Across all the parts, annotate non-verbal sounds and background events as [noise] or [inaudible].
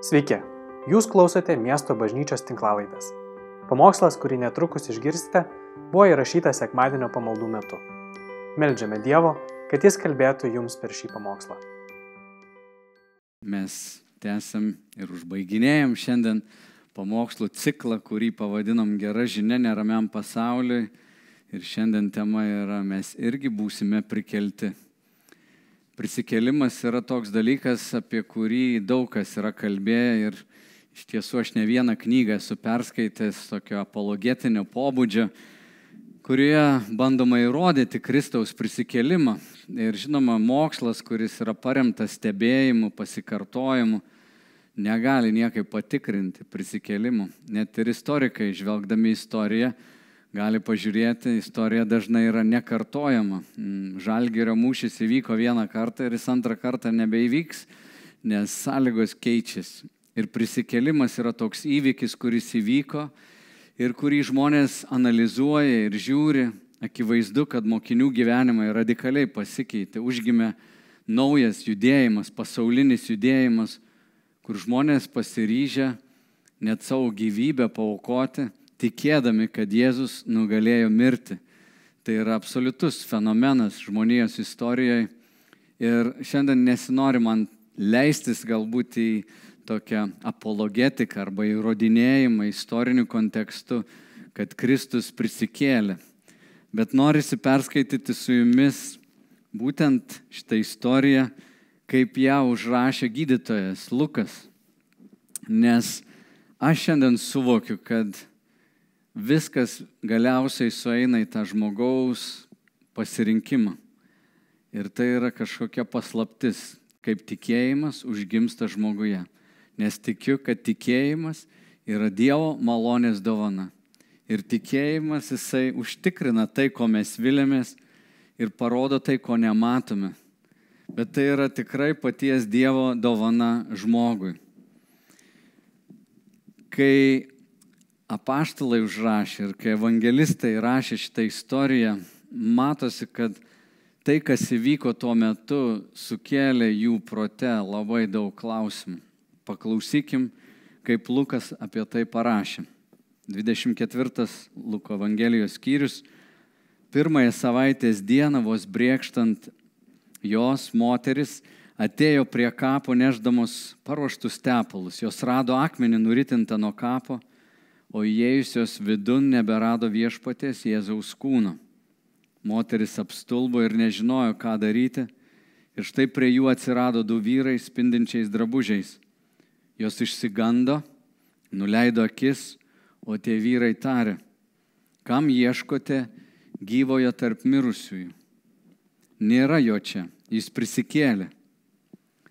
Sveiki, jūs klausote miesto bažnyčios tinklavaitės. Pamokslas, kurį netrukus išgirsite, buvo įrašytas sekmadienio pamaldų metu. Meldžiame Dievo, kad Jis kalbėtų jums per šį pamokslą. Mes tęsiam ir užbaiginėjom šiandien pamokslų ciklą, kurį pavadinom Gera žinia neramiam pasauliui. Ir šiandien tema yra mes irgi būsime prikelti Prisikėlimas yra toks dalykas, apie kurį daug kas yra kalbėję ir iš tiesų aš ne vieną knygą esu perskaitęs tokio apologetinio pobūdžio, kurioje bandoma įrodyti Kristaus prisikėlimą. Ir žinoma, mokslas, kuris yra paremtas stebėjimu, pasikartojimu, negali niekaip patikrinti prisikėlimų. Net ir istorikai, žvelgdami istoriją, gali pažiūrėti, istorija dažnai yra nekartojama. Mm, Žalgerio mūšis įvyko vieną kartą ir jis antrą kartą nebeįvyks, nes sąlygos keičiasi. Ir prisikėlimas yra toks įvykis, kuris įvyko ir kurį žmonės analizuoja ir žiūri. Akivaizdu, kad mokinių gyvenimai radikaliai pasikeitė, užgimė naujas judėjimas, pasaulinis judėjimas, kur žmonės pasiryžę net savo gyvybę paukoti tikėdami, kad Jėzus nugalėjo mirti. Tai yra absoliutus fenomenas žmonijos istorijoje. Ir šiandien nesinori man leistis galbūt į tokią apologetiką arba įrodinėjimą istoriniu kontekstu, kad Kristus prisikėlė. Bet norisi perskaityti su jumis būtent šitą istoriją, kaip ją užrašė gydytojas Lukas. Nes aš šiandien suvokiu, kad viskas galiausiai sueina į tą žmogaus pasirinkimą. Ir tai yra kažkokia paslaptis, kaip tikėjimas užgimsta žmoguje. Nes tikiu, kad tikėjimas yra Dievo malonės dovana. Ir tikėjimas jisai užtikrina tai, ko mes vilėmės ir parodo tai, ko nematome. Bet tai yra tikrai paties Dievo dovana žmogui. Kai apaštalai užrašė ir kai evangelistai rašė šitą istoriją, matosi, kad tai, kas įvyko tuo metu, sukėlė jų prote labai daug klausimų. Paklausykim, kaip Lukas apie tai parašė. 24 Luko Evangelijos skyrius. Pirmąją savaitės dieną vos brėkštant jos moteris atėjo prie kapo neždamos paruoštus tepalus. Jos rado akmenį nuritintą nuo kapo o įėjusios vidun neberado viešpatės Jėzaus kūno. Moteris apstulbo ir nežinojo, ką daryti, ir štai prie jų atsirado du vyrai spindinčiais drabužiais. Jos išsigando, nuleido akis, o tie vyrai tarė, kam ieškote gyvojo tarp mirusiųjų? Nėra jo čia, jis prisikėlė.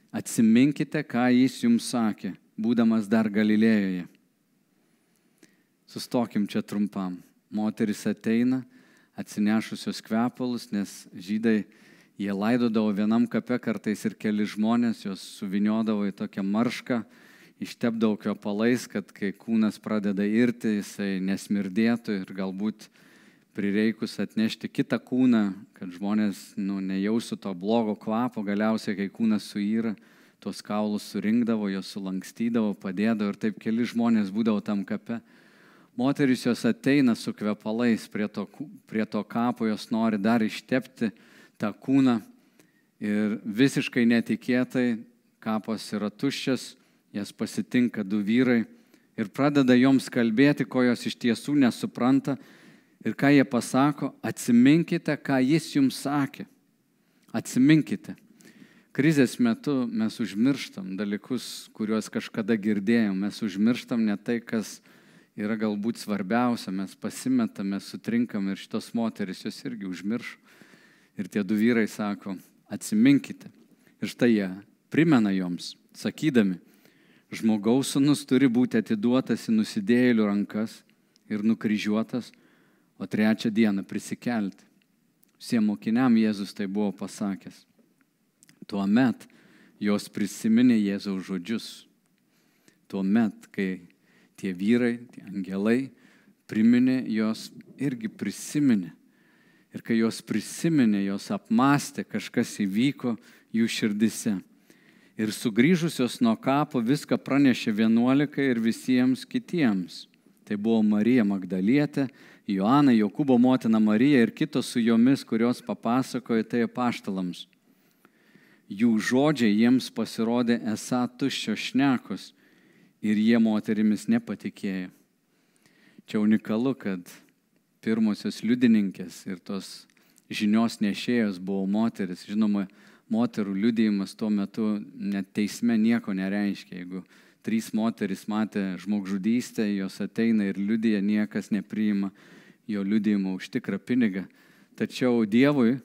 Atsiminkite, ką jis jums sakė, būdamas dar Galilėjoje Sustokim čia trumpam. Moteris ateina, atsinešusios kvepalus, nes žydai jie laidodavo vienam kape kartais ir keli žmonės, juos suviniodavo į tokią maršką, ištepdavo kvepalais, kad kai kūnas pradeda irti, jisai nesmirdėtų ir galbūt prireikus atnešti kitą kūną, kad žmonės nu, nejausų to blogo kvapo, galiausiai, kai kūnas suyra, tuos kaulus surinkdavo, juos sulankstydavo, padėdavo ir taip keli žmonės būdavo tam kape. Moteris jos ateina su kvepalais prie to, prie to kapo, jos nori dar ištepti tą kūną ir visiškai netikėtai kapas yra tuščias, jas pasitinka du vyrai ir pradeda joms kalbėti, ko jos iš tiesų nesupranta ir ką jie pasako, atsiminkite, ką jis jums sakė. Atsiminkite. Krizės metu mes užmirštam dalykus, kuriuos kažkada girdėjom, mes užmirštam ne tai, kas yra galbūt svarbiausia, mes pasimetame, sutrinkam ir šitos moteris jos irgi užmiršo. Ir tie du vyrai sako, atsiminkite. Ir štai jie primena joms, sakydami, žmogaus sunus turi būti atiduotas į nusidėjėlių rankas ir nukryžiuotas, o trečią dieną prisikelti. Visiems mokiniam Jėzus tai buvo pasakęs. Tuomet jos prisiminė Jėzaus žodžius. Tuomet, kai tie vyrai, tie angelai priminė, jos irgi prisiminė. Ir kai jos prisiminė, jos apmastė, kažkas įvyko jų širdise. Ir sugrįžusios nuo kapo viską pranešė vienuolikai ir visiems kitiems. Tai buvo Marija Magdalietė, Joana, Jokūbo motina Marija ir kitos su jomis, kurios papasakojo tai paštalams. Jų žodžiai jiems pasirodė esą tuščios šnekos ir jie moterimis nepatikėjo. Čia unikalu, kad pirmosios liudininkės ir tos žinios nešėjos buvo moteris. Žinoma, moterų liudijimas tuo metu net teisme nieko nereiškia. Jeigu trys moteris matė žmogžudystę, jos ateina ir liudija, niekas nepriima jo liudijimo už tikrą pinigą. Tačiau Dievui,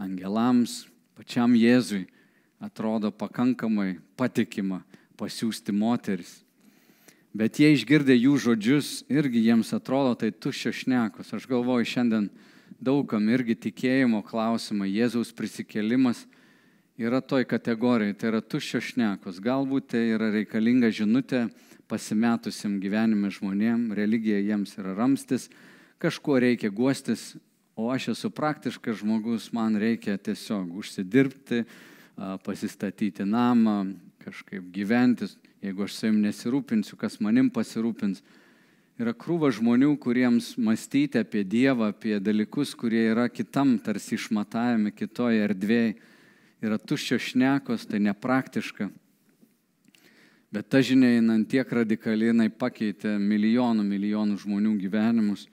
angelams, pačiam Jėzui atrodo pakankamai patikima pasiūsti moteris. Bet jie išgirdę jų žodžius, irgi jiems atrodo tai tuščios šnekos. Aš galvoju, šiandien daugam irgi tikėjimo klausimai, Jėzaus prisikelimas yra toj kategorijai, tai yra tuščios šnekos. Galbūt tai yra reikalinga žinutė pasimetusiam gyvenime žmonėm, religija jiems yra ramstis, kažkuo reikia guostis, o aš esu praktiškas žmogus, man reikia tiesiog užsidirbti, pasistatyti namą, kažkaip gyventi, jeigu aš savim nesirūpinsiu, kas manim pasirūpins. Yra krūva žmonių, kuriems mąstyti apie Dievą, apie dalykus, kurie yra kitam tarsi išmatavime, kitoje erdvėje yra tuščio šnekos, tai nepraktiška. Bet ta žinia einant tiek radikaliai, jinai pakeitė milijonų, milijonų žmonių gyvenimus.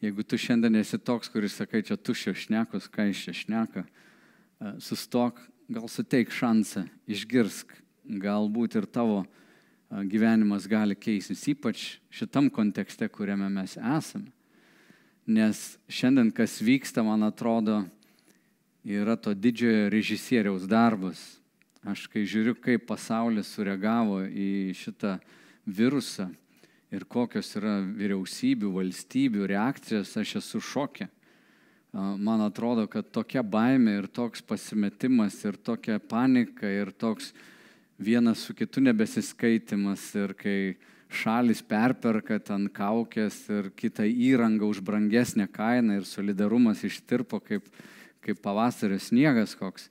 Jeigu tu šiandien esi toks, kuris sakai, čia tuščio šnekos, ką iš čia šneka, e, sustok, gal suteik šansą, išgirsk, galbūt ir tavo gyvenimas gali keistis, ypač šitam kontekste, kuriame mes esame. Nes šiandien kas vyksta, man atrodo, yra to didžiojo režisieriaus darbas. Aš kai žiūriu, kaip pasaulis sureagavo į šitą virusą ir kokios yra vyriausybių, valstybių reakcijos, aš esu šokė. Man atrodo, kad tokia baime ir toks pasimetimas ir tokia panika ir toks vienas su kitu nebesiskaitimas ir kai šalis perperka ten kaukės ir kitą įrangą už brangesnę kainą ir solidarumas ištirpo kaip kaip pavasario sniegas koks,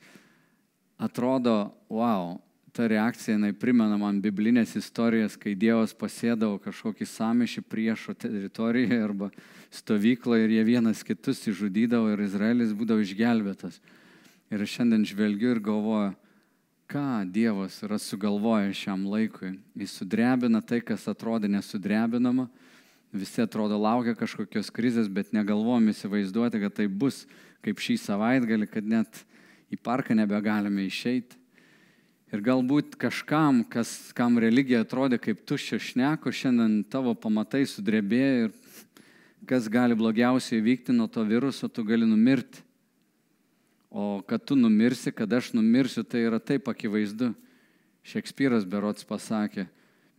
atrodo, wow, ta reakcija, jinai primena man biblinės istorijas, kai Dievas pasėdavo kažkokį samišį priešo teritorijoje arba stovykloje ir jie vienas kitus įžudydavo ir Izraelis būdavo išgelbėtas. Ir šiandien žvelgiu ir galvoju, ką Dievas yra sugalvojęs šiam laikui. Jis sudrebina tai, kas atrodė nesudrebinama. Visi atrodo laukia kažkokios krizės, bet negalvom įsivaizduoti, kad tai bus kaip šį savaitgalį, kad net į parką nebegalime išeiti. Ir galbūt kažkam, kas, kam religija atrodė kaip tuščia šneko, šiandien tavo pamatai sudrebėjo ir kas gali blogiausiai vykti nuo to viruso, tu gali numirti. O kad tu numirsi, kad aš numirsiu, tai yra taip akivaizdu. Šekspyras berots pasakė,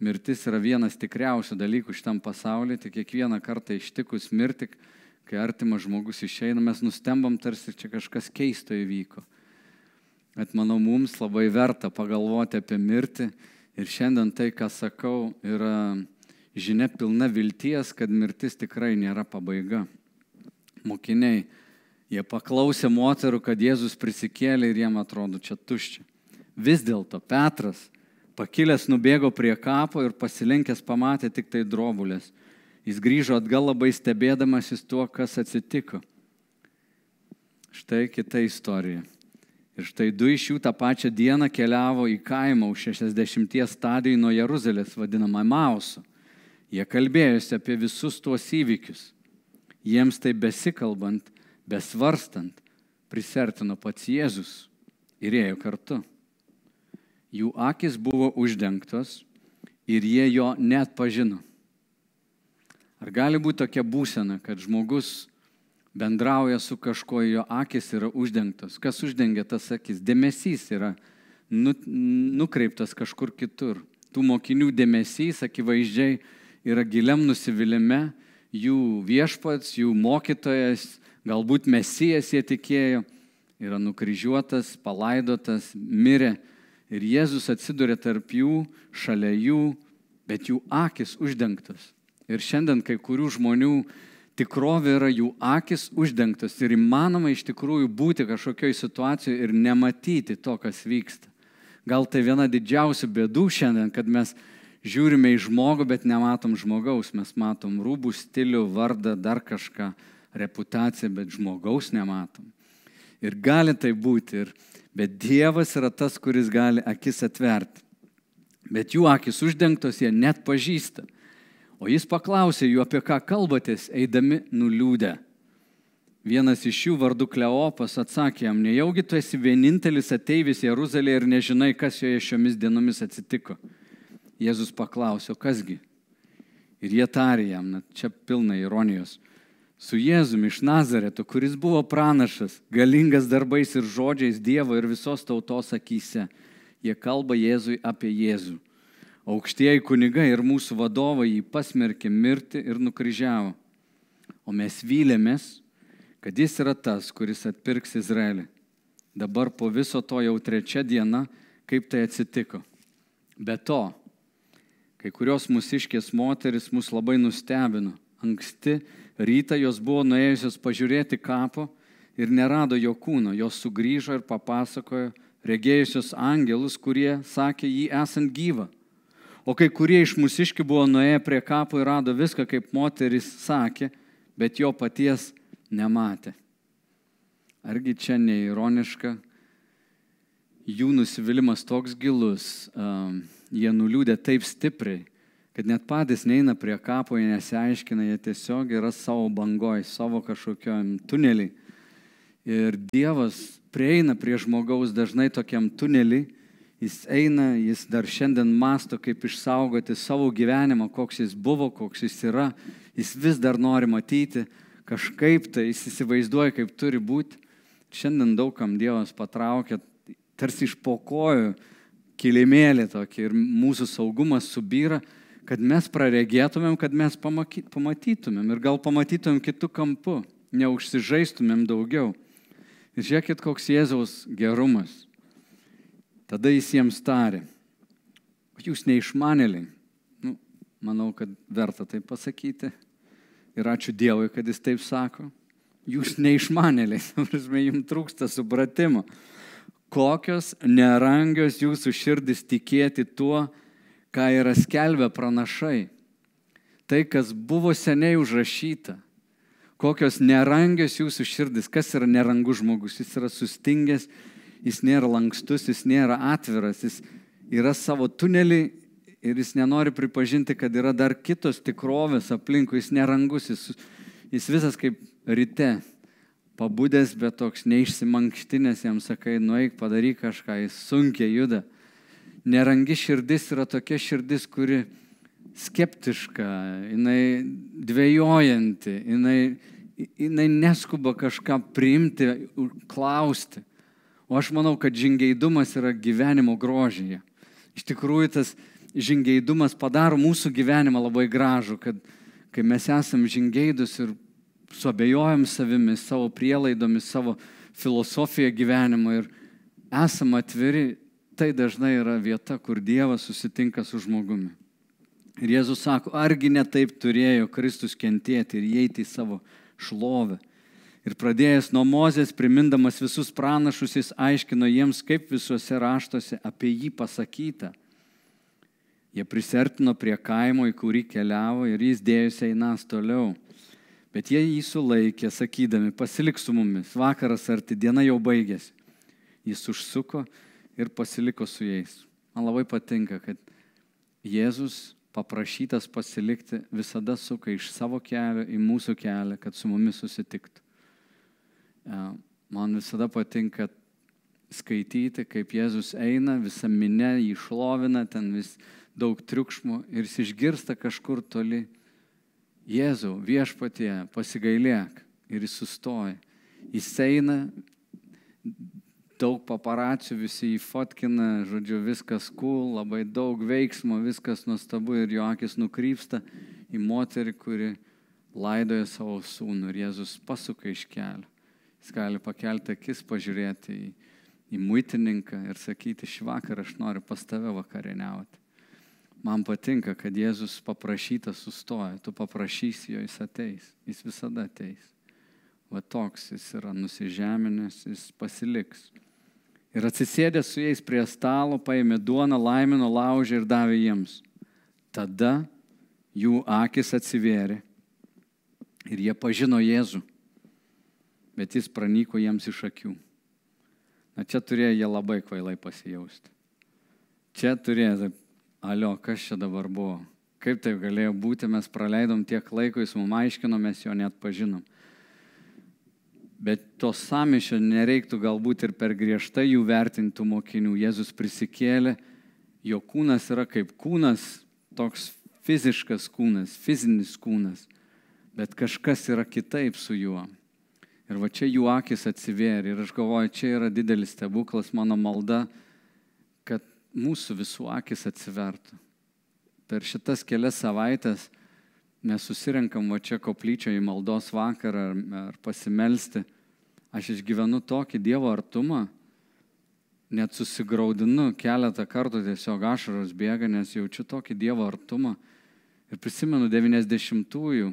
mirtis yra vienas tikriausių dalykų šitam pasaulyje, tik kiekvieną kartą ištikus mirti, kai artimas žmogus išeina, mes nustembam tarsi čia kažkas keisto įvyko. Bet manau, mums labai verta pagalvoti apie mirtį ir šiandien tai, ką sakau, yra žinia pilna vilties, kad mirtis tikrai nėra pabaiga. Mokiniai, jie paklausė moterų, kad Jėzus prisikėlė ir jiem atrodo čia tuščia. Vis dėlto Petras, pakilęs, nubėgo prie kapo ir pasilenkęs pamatė tik tai drobulės Jis grįžo atgal labai stebėdamasis tuo, kas atsitiko. Štai kita istorija. Ir štai du iš jų tą pačią dieną keliavo į kaimą už 60 stadijų nuo Jeruzalės, vadinamą Mausu. Jie kalbėjosi apie visus tuos įvykius. Jiems tai besikalbant, besvarstant, prisertino pats Jėzus ir ėjo kartu. Jų akis buvo uždengtos ir jie jo net pažino. Ar gali būti tokia būsena, kad žmogus bendrauja su kažkuo, jo akis yra uždengtos? Kas uždengia tas akis? Dėmesys yra nu, nukreiptas kažkur kitur. Tų mokinių dėmesys akivaizdžiai yra giliam nusivylimė, jų viešpats, jų mokytojas, galbūt mesijas jie tikėjo, yra nukryžiuotas, palaidotas, mirė. Ir Jėzus atsiduria tarp jų, šalia jų, bet jų akis uždengtos. Ir šiandien kai kurių žmonių tikrovė yra jų akis uždengtos ir įmanoma iš tikrųjų būti kažkokioj situacijoje ir nematyti to, kas vyksta. Gal tai viena didžiausių bėdų šiandien, kad mes žiūrime į žmogų, bet nematom žmogaus. Mes matom rūbų, stilių, vardą, dar kažką, reputaciją, bet žmogaus nematom. Ir gali tai būti, ir, bet Dievas yra tas, kuris gali akis atverti. Bet jų akis uždengtos, jie net pažįsta. O jis paklausė jų, apie ką kalbatės, eidami nuliūdę. Vienas iš jų vardu Kleopas atsakė jam, nejaugi tu esi vienintelis ateivis Jeruzalėje ir nežinai, kas joje šiomis dienomis atsitiko. Jėzus paklausė, kasgi? Ir jie tarė jam, na, čia pilna ironijos, su Jėzumi iš Nazareto, kuris buvo pranašas, galingas darbais ir žodžiais Dievo ir visos tautos akise. Jie kalba Jėzui apie Jėzų. Aukštieji kunigai ir mūsų vadovai jį pasmerkė mirti ir nukryžiavo. O mes vylėmės, kad jis yra tas, kuris atpirks Izraelį. Dabar po viso to jau trečia diena, kaip tai atsitiko. Be to, kai kurios mūsiškės moteris mus labai nustebino. Anksti Rytą jos buvo nuėjusios pažiūrėti kapo ir nerado jo kūno. Jos sugrįžo ir papasakojo regėjusios angelus, kurie sakė jį esant gyvą. O kai kurie iš mūsiškių buvo nuėję prie kapo ir rado viską, kaip moteris sakė, bet jo paties nematė. Argi čia neironiška? Jų nusivylimas toks gilus, um, jie nuliūdė taip stipriai, kad net patys neina prie kapo, jie nesiaiškina, jie tiesiog yra savo bangoj, savo kažkokiam tuneliai. Ir Dievas prieina prie žmogaus dažnai tokiam tuneliui, jis eina, jis dar šiandien masto, kaip išsaugoti savo gyvenimą, koks jis buvo, koks jis yra, jis vis dar nori matyti, kažkaip tai jis įsivaizduoja, kaip turi būti. Šiandien daugam Dievas patraukia, tarsi iš pokojų kilimėlį tokį ir mūsų saugumas subyra kad mes praregėtumėm, kad mes pamatytumėm ir gal pamatytumėm kitų kampų, neužsižaistumėm daugiau. Ir žiūrėkit, koks Jėzaus gerumas. Tada jis jiems tarė, jūs neišmanėliai. Nu, manau, kad verta tai pasakyti. Ir ačiū Dievui, kad jis taip sako. Jūs neišmanėliai, [laughs] prasme, jums trūksta supratimo. Kokios nerangios jūsų širdis tikėti tuo, ką yra skelbę pranašai. Tai, kas buvo seniai užrašyta. Kokios nerangios jūsų širdis. Kas yra nerangus žmogus? Jis yra sustingęs, jis nėra lankstus, jis nėra atviras, jis yra savo tunelį ir jis nenori pripažinti, kad yra dar kitos tikrovės aplinkui, jis nerangus, jis, jis visas kaip ryte, pabudęs, bet toks neišsimankštinės, jam sakai, nueik, padaryk kažką, jis sunkiai juda nerangi širdis yra tokia širdis, kuri skeptiška, jinai dvėjojanti, jinai, jinai neskuba kažką priimti, klausti. O aš manau, kad žingeidumas yra gyvenimo grožyje. Iš tikrųjų, tas žingeidumas padaro mūsų gyvenimą labai gražų, kad kai mes esam žingeidus ir suabejojam savimi, savo prielaidomis, savo filosofiją gyvenimo ir esam atviri tai dažnai yra vieta, kur Dievas susitinka su žmogumi. Ir Jėzus sako, argi ne taip turėjo Kristus kentėti ir įeiti į savo šlovę. Ir pradėjęs nuo Mozės, primindamas visus pranašus, jis aiškino jiems, kaip visuose raštuose apie jį pasakyta. Jie prisertino prie kaimo, į kurį keliavo ir jis dėjusi einas toliau. Bet jie jį sulaikė, sakydami, pasilik su mumis, vakaras arti, diena jau baigėsi. Jis užsuko ir pasiliko su jais. Man labai patinka, kad Jėzus paprašytas pasilikti visada suka iš savo kelio į mūsų kelią, kad su mumis susitiktų. E, man visada patinka skaityti, kaip Jėzus eina, visa minė jį šlovina, ten vis daug triukšmų ir jis išgirsta kažkur toli. Jėzau, viešpatie, pasigailėk ir jis sustoja. Jis eina, daug paparacijų, visi jį fotkina, žodžiu, viskas cool, labai daug veiksmo, viskas nuostabu ir jo akis nukrypsta į moterį, kuri laidoja savo sūnų ir Jėzus pasuka iš kelio. Jis gali pakelti akis, pažiūrėti į, į muitininką ir sakyti, šį vakarą aš noriu pas tave vakarieniauti. Man patinka, kad Jėzus paprašytas sustoja, tu paprašysi jo, jis ateis, jis visada ateis. Va toks jis yra nusižeminęs, jis pasiliks Ir atsisėdė su jais prie stalo, paėmė duoną, laimino, laužė ir davė jiems. Tada jų akis atsivėrė ir jie pažino Jėzų, bet jis pranyko jiems iš akių. Na čia turėjo jie labai kvailai pasijausti. Čia turėjo, alio, kas čia dabar buvo, kaip tai galėjo būti, mes praleidom tiek laiko, jis mums aiškino, mes jo net pažinom. Bet to samišio nereiktų galbūt ir per griežtai jų vertintų mokinių. Jėzus prisikėlė, jo kūnas yra kaip kūnas, toks fiziškas kūnas, fizinis kūnas, bet kažkas yra kitaip su juo. Ir va čia jų akis atsivėrė ir aš galvoju, čia yra didelis stebuklas, mano malda, kad mūsų visų akis atsivertų. Per šitas kelias savaitės mes susirenkam va čia koplyčio į maldos vakarą ar, ar pasimelsti, aš išgyvenu tokį Dievo artumą, net susigaudinu keletą kartų tiesiog ašaros bėga, nes jaučiu tokį Dievo artumą. Ir prisimenu 90-ųjų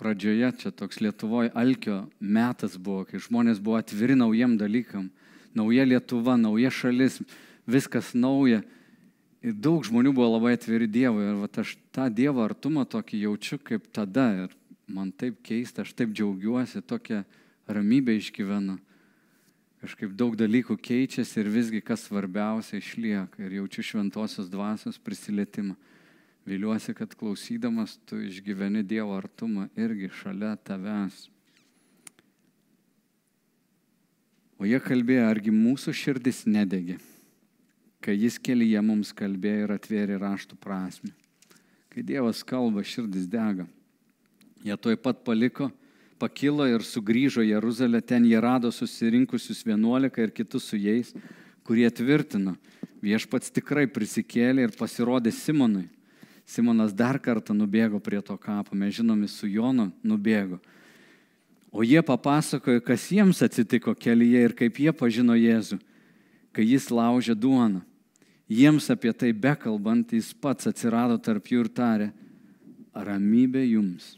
pradžioje, čia toks Lietuvoje alkio metas buvo, kai žmonės buvo atviri naujiem dalykam, nauja Lietuva, nauja šalis, viskas nauja. Ir daug žmonių buvo labai atviri Dievui. Ir vat, aš tą Dievo artumą tokį jaučiu kaip tada. Ir man taip keista, aš taip džiaugiuosi, tokią ramybę išgyvenu. Kažkaip daug dalykų keičiasi ir visgi kas svarbiausia išlieka. Ir jaučiu šventosios dvasios prisilietimą. Viliuosi, kad klausydamas tu išgyveni Dievo artumą irgi šalia tavęs. O jie kalbėjo, argi mūsų širdis nedegi kai jis kelyje mums kalbėjo ir atvėrė raštų prasme. Kai Dievas kalba, širdis dega. Jie toj pat paliko, pakilo ir sugrįžo Jeruzalę, ten jie rado susirinkusius vienuolika ir kitus su jais, kurie tvirtino, viešpats tikrai prisikėlė ir pasirodė Simonui. Simonas dar kartą nubėgo prie to kapo, mes žinomi su Jonu nubėgo. O jie papasakojo, kas jiems atsitiko kelyje ir kaip jie pažino Jėzų, kai jis laužė duoną. Jiems apie tai bekalbant, jis pats atsirado tarp jų ir tarė, ramybė jums.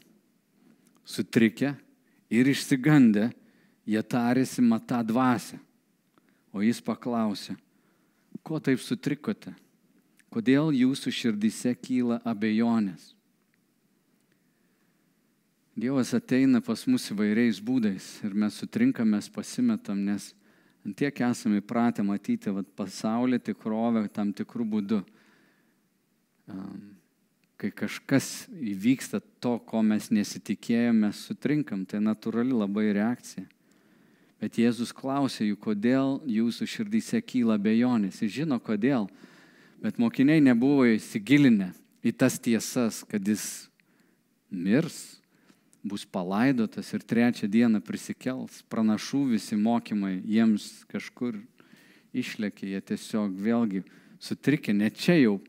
Sutrikę ir išsigandę, jie tarėsi matą dvasę. O jis paklausė, ko taip sutrikote? Kodėl jūsų širdyse kyla abejonės? Dievas ateina pas mus įvairiais būdais ir mes sutrinkame, mes pasimetam, nes Antiek esame įpratę matyti vat, pasaulį tikrovę tam tikrų būdų. Kai kažkas įvyksta to, ko mes nesitikėjome, sutrinkam, tai natūrali labai reakcija. Bet Jėzus klausė jų, kodėl jūsų širdyse kyla bejonės. Jis žino kodėl, bet mokiniai nebuvo įsigilinę į tas tiesas, kad jis mirs, bus palaidotas ir trečią dieną prisikels. Pranašų visi mokymai jiems kažkur išlėkė, jie tiesiog vėlgi sutrikė, ne čia jau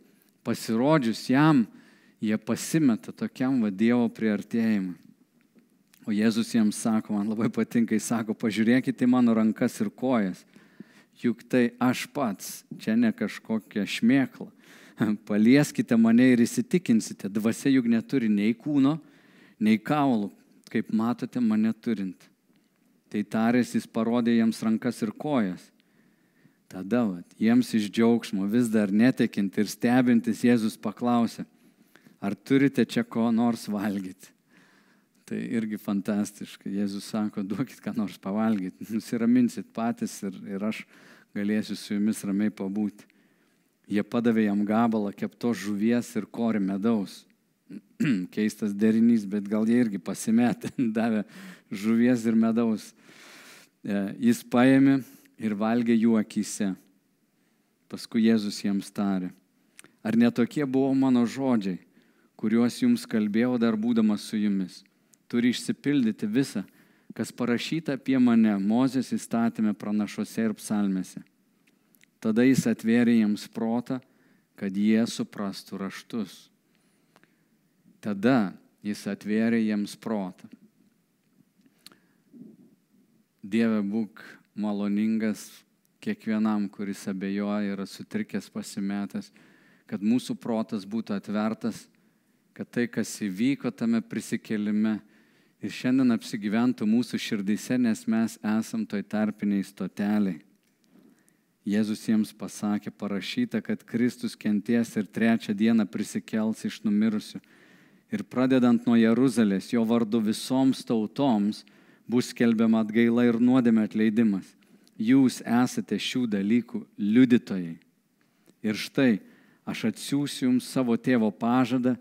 pasirodžius jam, jie pasimeta tokiam va Dievo priartėjimui. O Jėzus jiems sako, man labai patinka, jis sako, pažiūrėkite mano rankas ir kojas. Juk tai aš pats, čia ne kažkokia šmėkla. [laughs] Palieskite mane ir įsitikinsite, dvasia juk neturi nei kūno, nei kaulų, kaip matote mane turint. Tai tarės jis parodė jiems rankas ir kojas. Tada vat, jiems iš džiaugsmo vis dar netekint ir stebintis Jėzus paklausė, ar turite čia ko nors valgyti. Tai irgi fantastiška. Jėzus sako, duokit ką nors pavalgyti, [laughs] nusiraminsit patys ir, ir aš galėsiu su jumis ramiai pabūti. Jie padavė jam gabalą keptos žuvies ir kori medaus. [clears throat] keistas derinys, bet gal jie irgi pasimetė, [laughs] davė žuvies ir medaus. E, jis paėmė ir valgė jų akise. Paskui Jėzus jiems tarė, ar netokie buvo mano žodžiai, kuriuos jums kalbėjau dar būdamas su jumis. Turi išsipildyti visą, kas parašyta apie mane Mozės įstatymė pranašuose ir psalmėse. Tada jis atvėrė jiems protą, kad jie suprastų raštus. Tada jis atvėrė jiems protą. Dieve būk maloningas kiekvienam, kuris abejoja, yra sutrikęs, pasimetęs, kad mūsų protas būtų atvertas, kad tai, kas įvyko tame prisikelime ir šiandien apsigyventų mūsų širdyse, nes mes esam toj tarpiniai stoteliai. Jėzus jiems pasakė, parašyta, kad Kristus kenties ir trečią dieną prisikels iš numirusių. Ir pradedant nuo Jeruzalės, jo vardu visoms tautoms bus skelbiama atgaila ir nuodėmė atleidimas. Jūs esate šių dalykų liudytojai. Ir štai, aš atsiųsiu jums savo tėvo pažadą,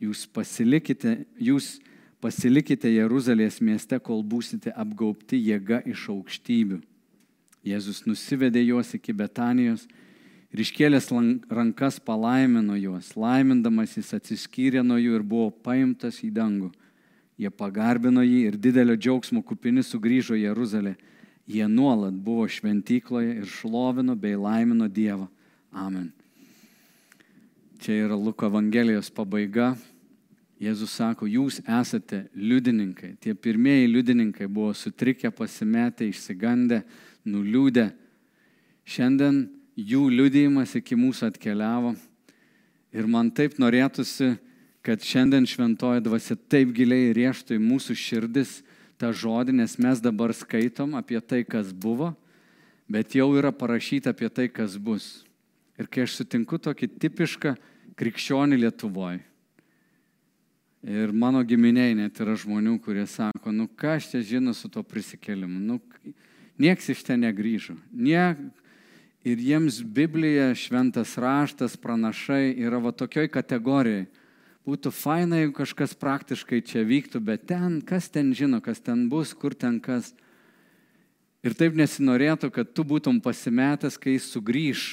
jūs pasilikite, jūs pasilikite Jeruzalės mieste, kol būsite apgaubti jėga iš aukštybių. Jėzus nusivedė juos iki Betanijos ir iškėlęs rankas palaimino juos. Laimindamas jis atsiskyrė nuo jų ir buvo paimtas į dangų. Jie pagarbino jį ir didelio džiaugsmo kupini sugrįžo į Jeruzalę. Jie nuolat buvo šventykloje ir šlovino bei laimino Dievą. Amen. Čia yra Luko Evangelijos pabaiga. Jėzus sako, jūs esate liudininkai. Tie pirmieji liudininkai buvo sutrikę, pasimetę, išsigandę, nuliūdę. Šiandien jų liudijimas iki mūsų atkeliavo. Ir man taip norėtųsi, kad šiandien šventoji dvasia taip giliai rieštų į mūsų širdis tą žodį, nes mes dabar skaitom apie tai, kas buvo, bet jau yra parašyta apie tai, kas bus. Ir kai aš sutinku tokį tipišką krikščionį Lietuvoje, ir mano giminiai net yra žmonių, kurie sako, nu ką aš čia žinau su to prisikėlimu, nu Niekas iš ten negryžo. Nie... Ir jiems Biblija, šventas raštas, pranašai yra va tokioj kategorijai. Būtų faina, jeigu kažkas praktiškai čia vyktų, bet ten, kas ten žino, kas ten bus, kur ten kas. Ir taip nesinorėtų, kad tu būtum pasimetęs, kai jis sugrįž,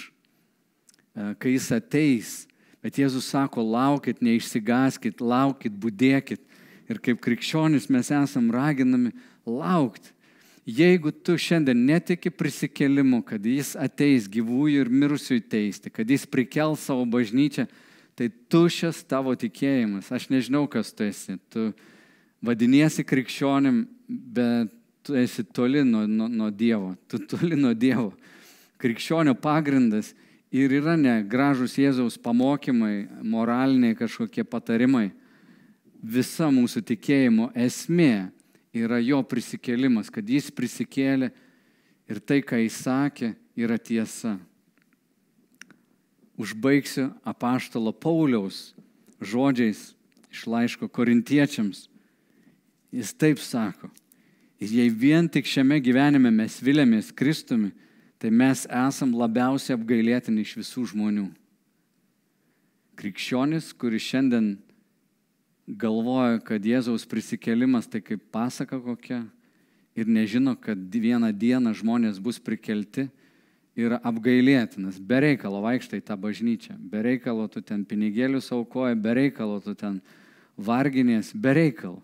e, kai jis ateis. Bet Jėzus sako, laukit, neišsigaskit, laukit, būdėkit. Ir kaip krikščionis mes esam raginami laukti. Jeigu tu šiandien netiki prisikėlimu, kad jis ateis gyvųjų ir mirusiųjų teisti, kad jis prikels savo bažnyčią, tai tušęs tavo tikėjimas. Aš nežinau, kas tu esi. Tu vadiniesi krikščionim, bet tu esi toli nuo, nuo, nuo Dievo. Tu toli nuo Dievo. Krikščionio pagrindas ir yra ne gražus Jėzaus pamokymai, moraliniai kažkokie patarimai. Visa mūsų tikėjimo esmė yra jo prisikėlimas, kad jis prisikėlė ir tai, ką jis sakė, yra tiesa. Užbaigsiu apaštalo Pauliaus žodžiais iš laiško korintiečiams. Jis taip sako. Ir jei vien tik šiame gyvenime mes vilėmės Kristumi, tai mes esam labiausiai apgailėtini iš visų žmonių. Krikščionis, kuris šiandien galvoja, kad Jėzaus prisikėlimas tai kaip pasaka kokia ir nežino, kad vieną dieną žmonės bus prikelti, yra apgailėtinas. Be reikalo vaikštai tą bažnyčią, be reikalo tu ten pinigėlius aukoji, be reikalo tu ten varginės, be reikalo.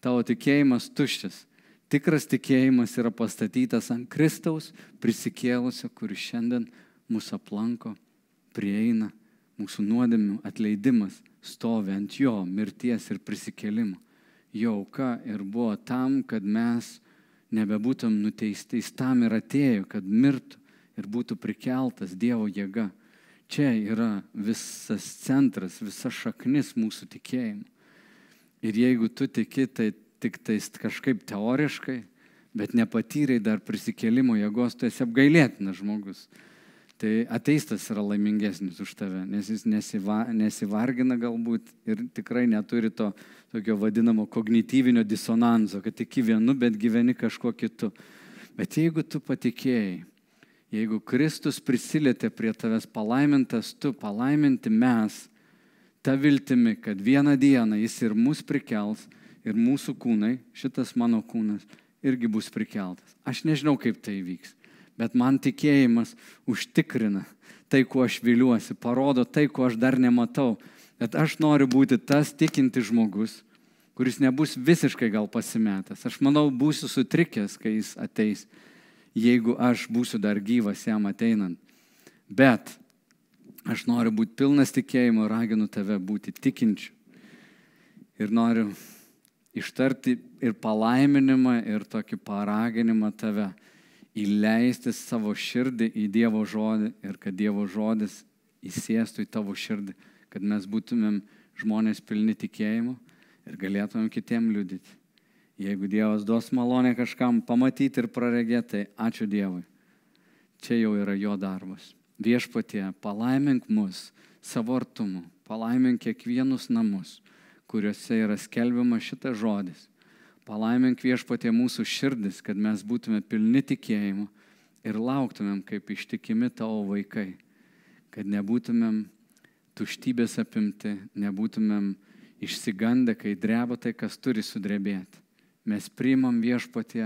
Tavo tikėjimas tuščias. Tikras tikėjimas yra pastatytas ant Kristaus prisikėlusio, kuris šiandien mūsų aplanko, prieina, mūsų nuodėmių atleidimas stovi ant jo mirties ir prisikėlimo. Jo auka ir buvo tam, kad mes nebebūtum nuteisti. Jis tam ir atėjo, kad mirtų ir būtų prikeltas Dievo jėga. Čia yra visas centras, visa šaknis mūsų tikėjimo. Ir jeigu tu tiki, tai tik tais kažkaip teoriškai, bet nepatyrai dar prisikėlimo jėgos, tu esi apgailėtinas žmogus tai ateistas yra laimingesnis už tave, nes jis nesiva, nesivargina galbūt ir tikrai neturi to tokio vadinamo kognityvinio disonanso, kad tik vienu, bet gyveni kažkuo kitu. Bet jeigu tu patikėjai, jeigu Kristus prisilietė prie tavęs palaimintas, tu palaiminti mes, ta viltimi, kad vieną dieną jis ir mus prikels, ir mūsų kūnai, šitas mano kūnas, irgi bus prikeltas. Aš nežinau, kaip tai vyks bet man tikėjimas užtikrina tai, kuo aš viliuosi, parodo tai, ko aš dar nematau. Bet aš noriu būti tas tikinti žmogus, kuris nebus visiškai gal pasimetęs. Aš manau, būsiu sutrikęs, kai jis ateis, jeigu aš būsiu dar gyvas jam ateinant. Bet aš noriu būti pilnas tikėjimo raginu tave būti tikinčiu. Ir noriu ištarti ir palaiminimą, ir tokį paraginimą tave įleisti savo širdį į Dievo žodį ir kad Dievo žodis įsėstų į tavo širdį, kad mes būtumėm žmonės pilni tikėjimo ir galėtumėm kitiem liudyti. Jeigu Dievas duos malonę kažkam pamatyti ir praregėti, tai ačiū Dievui. čia jau yra jo darbas. Viešpatie, palaimink mus savo artumu, palaimink kiekvienus namus, kuriuose yra skelbiamas šitas žodis. Palaimink viešpatie mūsų širdis, kad mes būtume pilni tikėjimo ir lauktumėm kaip ištikimi tavo vaikai, kad nebūtumėm tuštybės apimti, nebūtumėm išsigandę, kai dreba tai, kas turi sudrebėti. Mes priimam viešpatie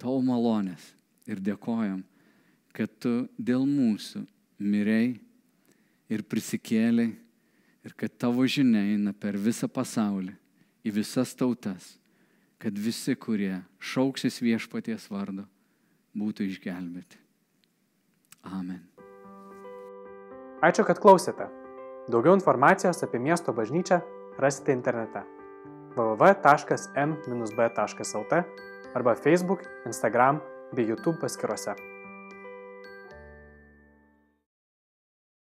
tavo malonės ir dėkojam, kad tu dėl mūsų mirei ir prisikėlei ir kad tavo žinia eina per visą pasaulį, į visas tautas, kad visi, kurie šauksis viešpaties vardo, būtų išgelbėti. Amen. Ačiū, kad klausėte. Daugiau informacijos apie miesto bažnyčią rasite internete www.m-b.lt arba Facebook, Instagram bei YouTube paskiruose.